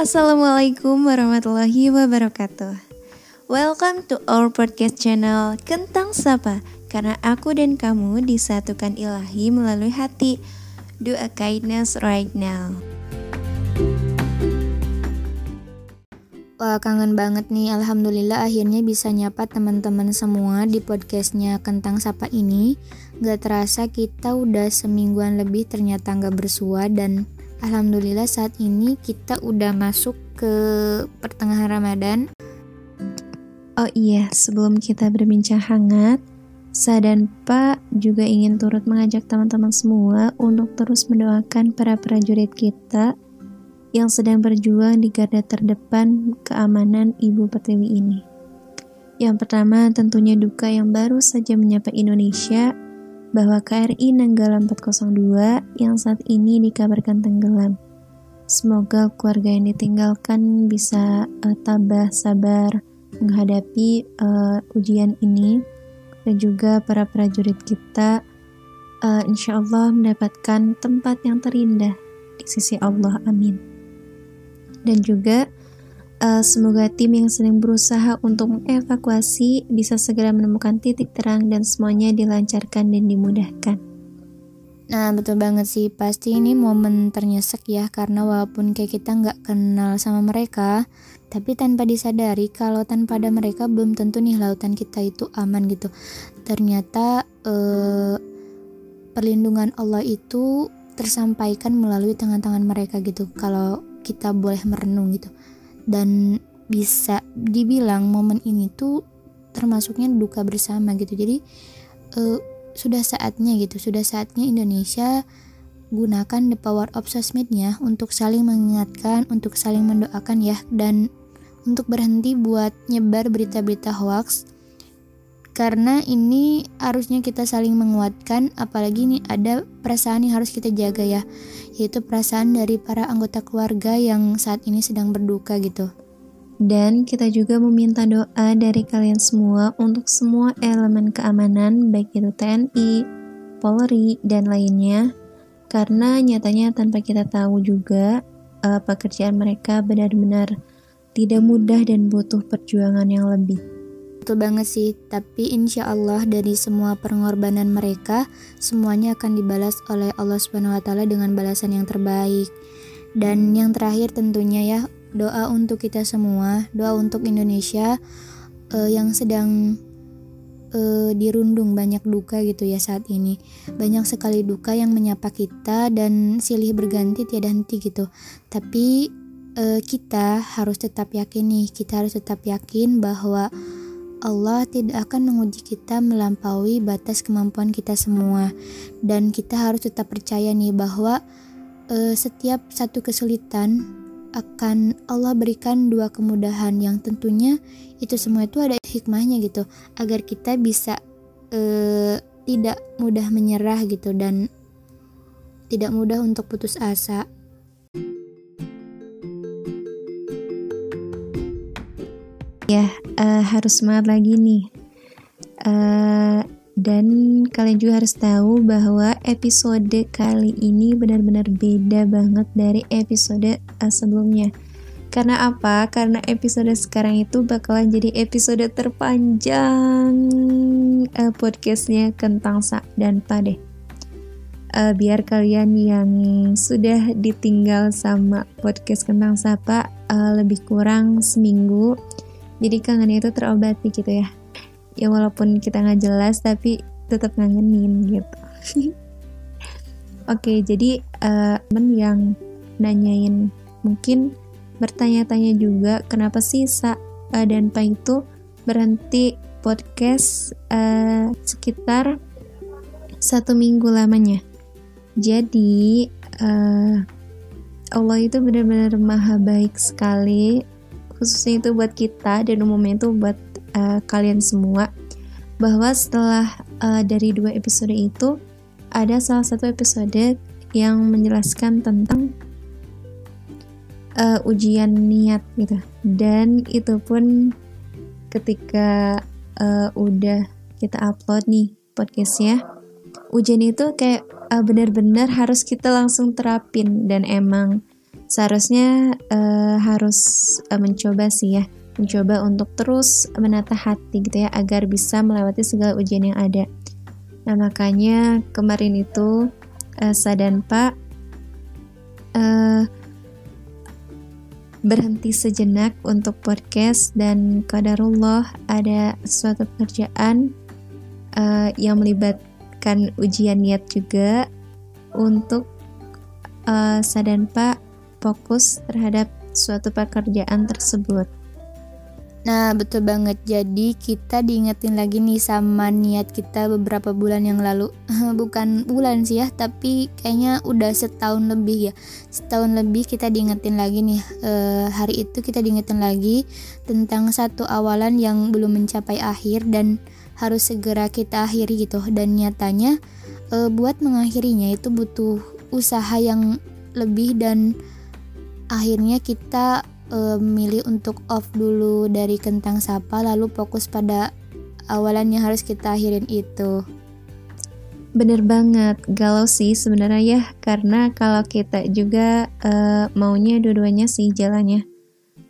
Assalamualaikum warahmatullahi wabarakatuh. Welcome to our podcast channel Kentang Sapa. Karena aku dan kamu disatukan ilahi melalui hati. Do a kindness right now. Wah kangen banget nih Alhamdulillah akhirnya bisa nyapa teman-teman semua di podcastnya Kentang Sapa ini Gak terasa kita udah semingguan lebih ternyata gak bersua dan Alhamdulillah saat ini kita udah masuk ke pertengahan Ramadan. Oh iya, sebelum kita berbincang hangat, Sa dan Pak juga ingin turut mengajak teman-teman semua untuk terus mendoakan para prajurit kita yang sedang berjuang di garda terdepan keamanan Ibu Pertiwi ini. Yang pertama tentunya duka yang baru saja menyapa Indonesia bahwa KRI Nanggala 402 yang saat ini dikabarkan tenggelam. Semoga keluarga yang ditinggalkan bisa uh, tabah sabar menghadapi uh, ujian ini dan juga para prajurit kita uh, insya Allah mendapatkan tempat yang terindah di sisi Allah amin dan juga Uh, semoga tim yang sedang berusaha untuk mengevakuasi bisa segera menemukan titik terang dan semuanya dilancarkan dan dimudahkan. Nah betul banget sih. Pasti ini momen ternyesek ya karena walaupun kayak kita nggak kenal sama mereka tapi tanpa disadari kalau tanpa ada mereka belum tentu nih lautan kita itu aman gitu. Ternyata eh, perlindungan Allah itu tersampaikan melalui tangan-tangan mereka gitu kalau kita boleh merenung gitu dan bisa dibilang momen ini tuh termasuknya duka bersama gitu. Jadi uh, sudah saatnya gitu sudah saatnya Indonesia gunakan the power of sosmednya untuk saling mengingatkan untuk saling mendoakan ya. Dan untuk berhenti buat nyebar berita-berita hoax karena ini harusnya kita saling menguatkan apalagi ini ada perasaan yang harus kita jaga ya yaitu perasaan dari para anggota keluarga yang saat ini sedang berduka gitu dan kita juga meminta doa dari kalian semua untuk semua elemen keamanan baik itu TNI, Polri, dan lainnya karena nyatanya tanpa kita tahu juga uh, pekerjaan mereka benar-benar tidak mudah dan butuh perjuangan yang lebih. Betul banget sih, tapi insya Allah dari semua pengorbanan mereka, semuanya akan dibalas oleh Allah Subhanahu wa Ta'ala dengan balasan yang terbaik. Dan yang terakhir tentunya ya, doa untuk kita semua, doa untuk Indonesia uh, yang sedang uh, dirundung banyak duka gitu ya saat ini. Banyak sekali duka yang menyapa kita dan silih berganti tiada henti gitu. Tapi uh, kita harus tetap yakin nih, kita harus tetap yakin bahwa Allah tidak akan menguji kita melampaui batas kemampuan kita semua. Dan kita harus tetap percaya nih bahwa uh, setiap satu kesulitan akan Allah berikan dua kemudahan yang tentunya itu semua itu ada hikmahnya gitu. Agar kita bisa uh, tidak mudah menyerah gitu dan tidak mudah untuk putus asa Ya, uh, harus semangat lagi nih. Uh, dan kalian juga harus tahu bahwa episode kali ini benar-benar beda banget dari episode uh, sebelumnya. Karena apa? Karena episode sekarang itu bakalan jadi episode terpanjang uh, podcastnya Kentang Sa dan Pade. Uh, biar kalian yang sudah ditinggal sama podcast Kentang Sapa uh, lebih kurang seminggu jadi kangennya itu terobati gitu ya. Ya walaupun kita nggak jelas tapi tetap ngangenin gitu. Oke jadi uh, men yang nanyain mungkin bertanya-tanya juga kenapa sih Sa uh, dan Pa itu berhenti podcast uh, sekitar satu minggu lamanya? Jadi uh, Allah itu benar-benar maha baik sekali khususnya itu buat kita dan umumnya itu buat uh, kalian semua bahwa setelah uh, dari dua episode itu ada salah satu episode yang menjelaskan tentang uh, ujian niat gitu. Dan itu pun ketika uh, udah kita upload nih podcastnya ujian itu kayak uh, benar-benar harus kita langsung terapin. Dan emang seharusnya uh, harus uh, mencoba sih ya. Mencoba untuk terus menata hati gitu ya agar bisa melewati segala ujian yang ada. Nah makanya kemarin itu uh, Sa dan Pak uh, berhenti sejenak untuk podcast dan kadarullah ada suatu pekerjaan uh, yang melibatkan ujian niat juga untuk uh, Sa dan Pak fokus terhadap suatu pekerjaan tersebut. Nah, betul banget. Jadi, kita diingetin lagi nih sama niat kita beberapa bulan yang lalu. Bukan bulan sih ya, tapi kayaknya udah setahun lebih ya. Setahun lebih kita diingetin lagi nih. E, hari itu kita diingetin lagi tentang satu awalan yang belum mencapai akhir dan harus segera kita akhiri gitu. Dan nyatanya e, buat mengakhirinya itu butuh usaha yang lebih dan akhirnya kita uh, milih untuk off dulu dari kentang sapa lalu fokus pada awalan yang harus kita akhirin itu. Bener banget, galau sih sebenarnya ya, karena kalau kita juga uh, maunya dua-duanya sih jalannya.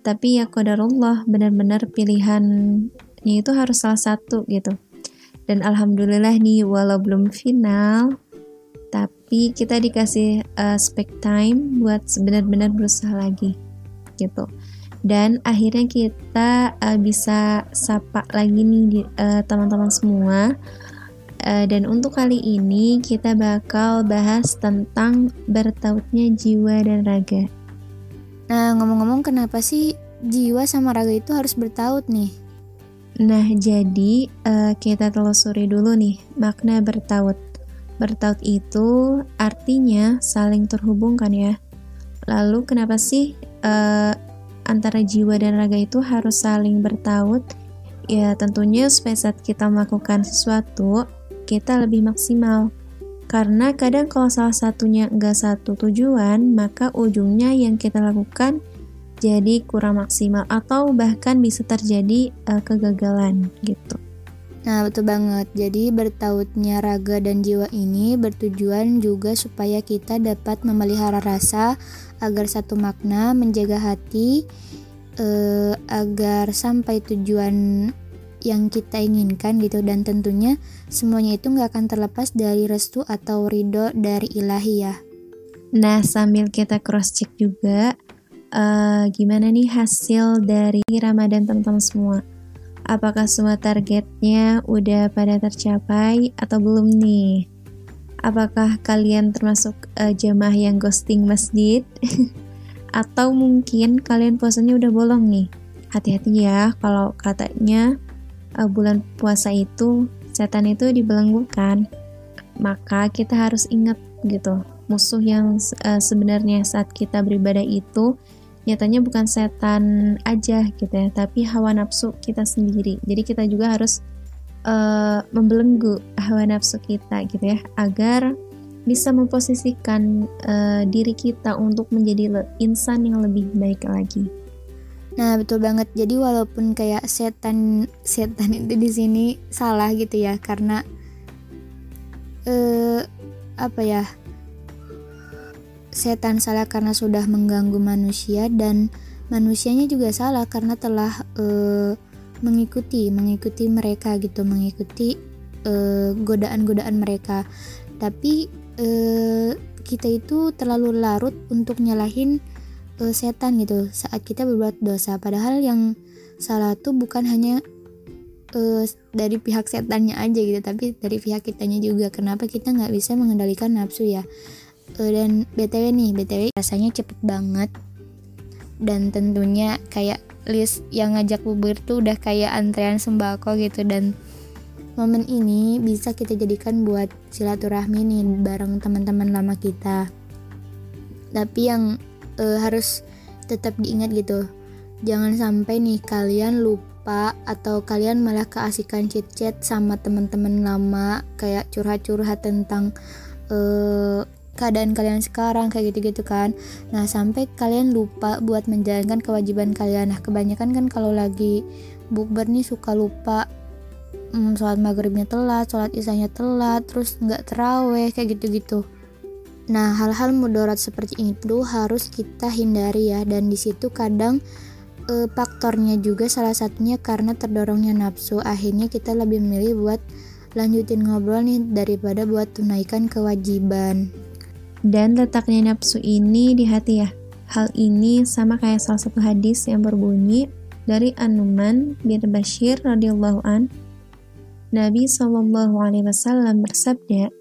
Tapi ya kodarullah, benar-benar pilihannya itu harus salah satu gitu. Dan alhamdulillah nih, walau belum final, tapi kita dikasih uh, spek time buat benar-benar berusaha lagi gitu. Dan akhirnya kita uh, bisa sapa lagi nih uh, teman-teman semua. Uh, dan untuk kali ini kita bakal bahas tentang bertautnya jiwa dan raga. Nah ngomong-ngomong kenapa sih jiwa sama raga itu harus bertaut nih? Nah jadi uh, kita telusuri dulu nih makna bertaut Bertaut itu artinya saling terhubung kan ya. Lalu kenapa sih uh, antara jiwa dan raga itu harus saling bertaut? Ya tentunya supaya saat kita melakukan sesuatu, kita lebih maksimal. Karena kadang kalau salah satunya enggak satu tujuan, maka ujungnya yang kita lakukan jadi kurang maksimal atau bahkan bisa terjadi uh, kegagalan gitu. Nah, betul banget. Jadi, bertautnya raga dan jiwa ini bertujuan juga supaya kita dapat memelihara rasa agar satu makna menjaga hati eh, agar sampai tujuan yang kita inginkan gitu dan tentunya semuanya itu nggak akan terlepas dari restu atau ridho dari ilahi ya. Nah, sambil kita cross check juga uh, gimana nih hasil dari Ramadan teman-teman semua Apakah semua targetnya udah pada tercapai atau belum nih? Apakah kalian termasuk uh, jamaah yang ghosting masjid? atau mungkin kalian puasanya udah bolong nih? Hati-hati ya kalau katanya uh, bulan puasa itu setan itu dibelenggukan. Maka kita harus ingat gitu, musuh yang uh, sebenarnya saat kita beribadah itu nyatanya bukan setan aja gitu ya, tapi hawa nafsu kita sendiri. Jadi kita juga harus uh, membelenggu hawa nafsu kita gitu ya, agar bisa memposisikan uh, diri kita untuk menjadi insan yang lebih baik lagi. Nah betul banget. Jadi walaupun kayak setan setan itu di sini salah gitu ya, karena uh, apa ya? Setan salah karena sudah mengganggu manusia dan manusianya juga salah karena telah uh, mengikuti mengikuti mereka gitu mengikuti eh, godaan-godaan mereka. Tapi uh, kita itu terlalu larut untuk nyalahin uh, setan gitu saat kita berbuat dosa. Padahal yang salah tuh bukan hanya uh, dari pihak setannya aja gitu tapi dari pihak kitanya juga. Kenapa kita nggak bisa mengendalikan nafsu ya uh, dan btw nih btw rasanya cepet banget. Dan tentunya kayak list yang ngajak bubur tuh udah kayak antrean sembako gitu. Dan momen ini bisa kita jadikan buat silaturahmi nih bareng teman-teman lama kita. Tapi yang uh, harus tetap diingat gitu jangan sampai nih kalian lupa atau kalian malah keasikan chit chat sama teman-teman lama kayak curhat-curhat tentang uh, keadaan kalian sekarang kayak gitu-gitu kan nah sampai kalian lupa buat menjalankan kewajiban kalian nah kebanyakan kan kalau lagi bukber nih suka lupa hmm, sholat maghribnya telat sholat isanya telat terus nggak teraweh kayak gitu-gitu Nah, hal-hal mudarat seperti itu harus kita hindari ya dan di situ kadang e, faktornya juga salah satunya karena terdorongnya nafsu. Akhirnya kita lebih memilih buat lanjutin ngobrol nih daripada buat tunaikan kewajiban. Dan letaknya nafsu ini di hati ya. Hal ini sama kayak salah satu hadis yang berbunyi dari Anuman bin Bashir radhiyallahu an. Nabi Shallallahu alaihi wasallam bersabda,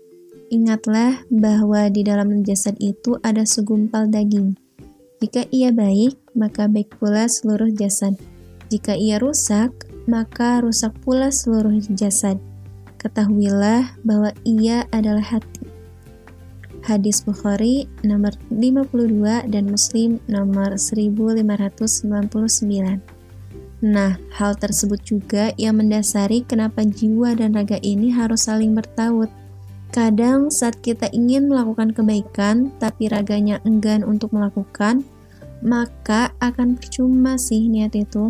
Ingatlah bahwa di dalam jasad itu ada segumpal daging. Jika ia baik, maka baik pula seluruh jasad. Jika ia rusak, maka rusak pula seluruh jasad. Ketahuilah bahwa ia adalah hati. Hadis Bukhari nomor 52 dan Muslim nomor 1599. Nah, hal tersebut juga yang mendasari kenapa jiwa dan raga ini harus saling bertaut Kadang saat kita ingin melakukan kebaikan tapi raganya enggan untuk melakukan, maka akan percuma sih niat itu.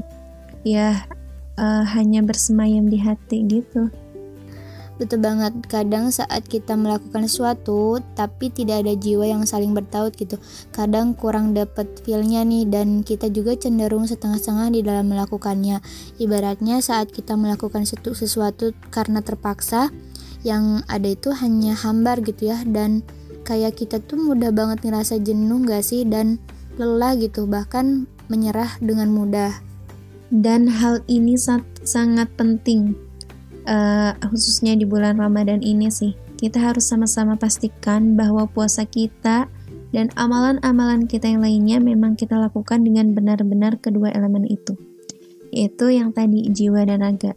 Ya, uh, hanya bersemayam di hati gitu. Betul banget, kadang saat kita melakukan sesuatu tapi tidak ada jiwa yang saling bertaut gitu. Kadang kurang dapet feelnya nih dan kita juga cenderung setengah-setengah di dalam melakukannya. Ibaratnya saat kita melakukan sesuatu karena terpaksa, yang ada itu hanya hambar gitu ya. Dan kayak kita tuh mudah banget ngerasa jenuh gak sih? Dan lelah gitu bahkan menyerah dengan mudah. Dan hal ini sangat penting uh, khususnya di bulan Ramadan ini sih kita harus sama-sama pastikan bahwa puasa kita dan amalan-amalan kita yang lainnya memang kita lakukan dengan benar-benar kedua elemen itu yaitu yang tadi jiwa dan raga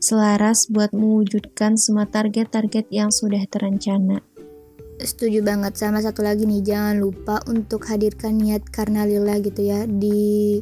selaras buat mewujudkan semua target-target yang sudah terencana. Setuju banget sama satu lagi nih, jangan lupa untuk hadirkan niat karena lillah gitu ya di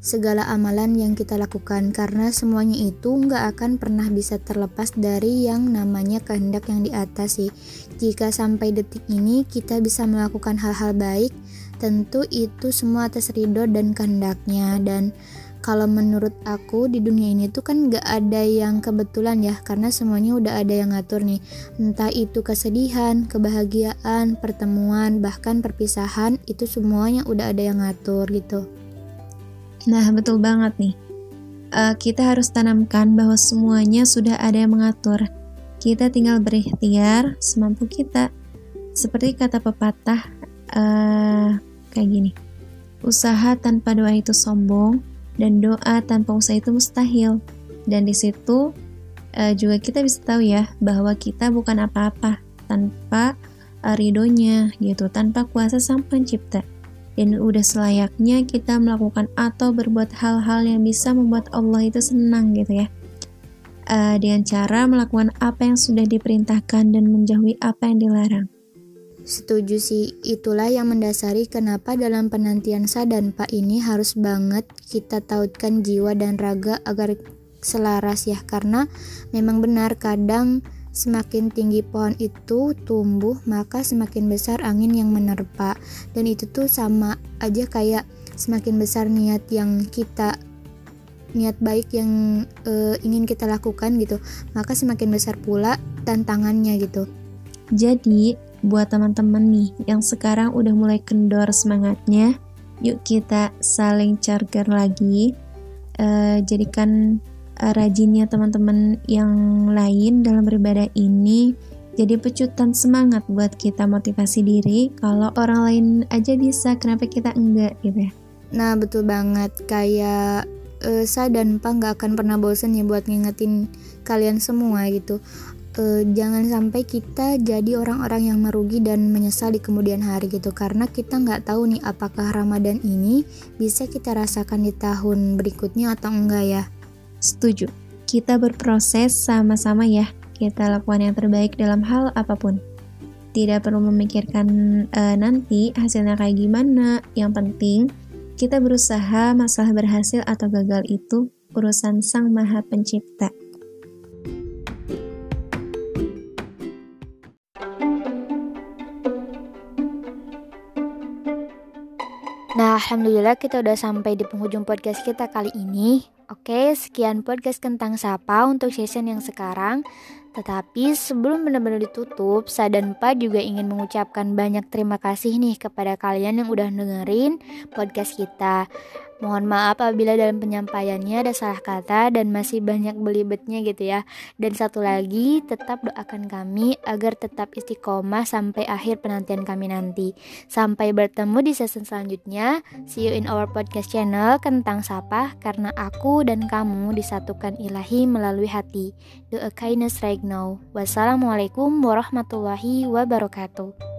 segala amalan yang kita lakukan karena semuanya itu nggak akan pernah bisa terlepas dari yang namanya kehendak yang di atas sih. Jika sampai detik ini kita bisa melakukan hal-hal baik, tentu itu semua atas ridho dan kehendaknya. Dan kalau menurut aku di dunia ini tuh kan gak ada yang kebetulan ya karena semuanya udah ada yang ngatur nih. Entah itu kesedihan, kebahagiaan, pertemuan, bahkan perpisahan itu semuanya udah ada yang ngatur gitu nah betul banget nih uh, kita harus tanamkan bahwa semuanya sudah ada yang mengatur kita tinggal berikhtiar semampu kita seperti kata pepatah uh, kayak gini usaha tanpa doa itu sombong dan doa tanpa usaha itu mustahil. Dan di situ uh, juga kita bisa tahu ya bahwa kita bukan apa-apa tanpa uh, ridhonya gitu, tanpa kuasa sang pencipta. Dan udah selayaknya kita melakukan atau berbuat hal-hal yang bisa membuat Allah itu senang gitu ya. Uh, dengan cara melakukan apa yang sudah diperintahkan dan menjauhi apa yang dilarang. Setuju sih, itulah yang mendasari kenapa dalam penantian sa dan pak ini harus banget kita tautkan jiwa dan raga agar selaras ya karena memang benar kadang semakin tinggi pohon itu tumbuh maka semakin besar angin yang menerpa dan itu tuh sama aja kayak semakin besar niat yang kita niat baik yang e, ingin kita lakukan gitu maka semakin besar pula tantangannya gitu jadi buat teman-teman nih yang sekarang udah mulai kendor semangatnya, yuk kita saling charger lagi. Uh, jadikan rajinnya teman-teman yang lain dalam beribadah ini jadi pecutan semangat buat kita motivasi diri kalau orang lain aja bisa kenapa kita enggak gitu ya? Nah betul banget. Kayak uh, saya dan Pak nggak akan pernah bosan ya buat ngingetin kalian semua gitu. Uh, jangan sampai kita jadi orang-orang yang merugi dan menyesal di kemudian hari gitu. Karena kita nggak tahu nih apakah Ramadan ini bisa kita rasakan di tahun berikutnya atau enggak ya setuju. Kita berproses sama-sama ya. Kita lakukan yang terbaik dalam hal apa pun. Tidak perlu memikirkan uh, nanti hasilnya kayak gimana. Yang penting kita berusaha masalah berhasil atau gagal itu urusan sang maha pencipta. Nah, alhamdulillah kita udah sampai di penghujung podcast kita kali ini. Oke, sekian podcast tentang Sapa untuk session yang sekarang. Tetapi sebelum benar-benar ditutup, Sa dan Pa juga ingin mengucapkan banyak terima kasih nih kepada kalian yang udah dengerin podcast kita. Mohon maaf apabila dalam penyampaiannya ada salah kata dan masih banyak belibetnya gitu ya. Dan satu lagi, tetap doakan kami agar tetap istiqomah sampai akhir penantian kami nanti. Sampai bertemu di season selanjutnya. See you in our podcast channel Kentang Sapa karena aku dan kamu disatukan ilahi melalui hati. Do a kindness right now. Wassalamualaikum warahmatullahi wabarakatuh.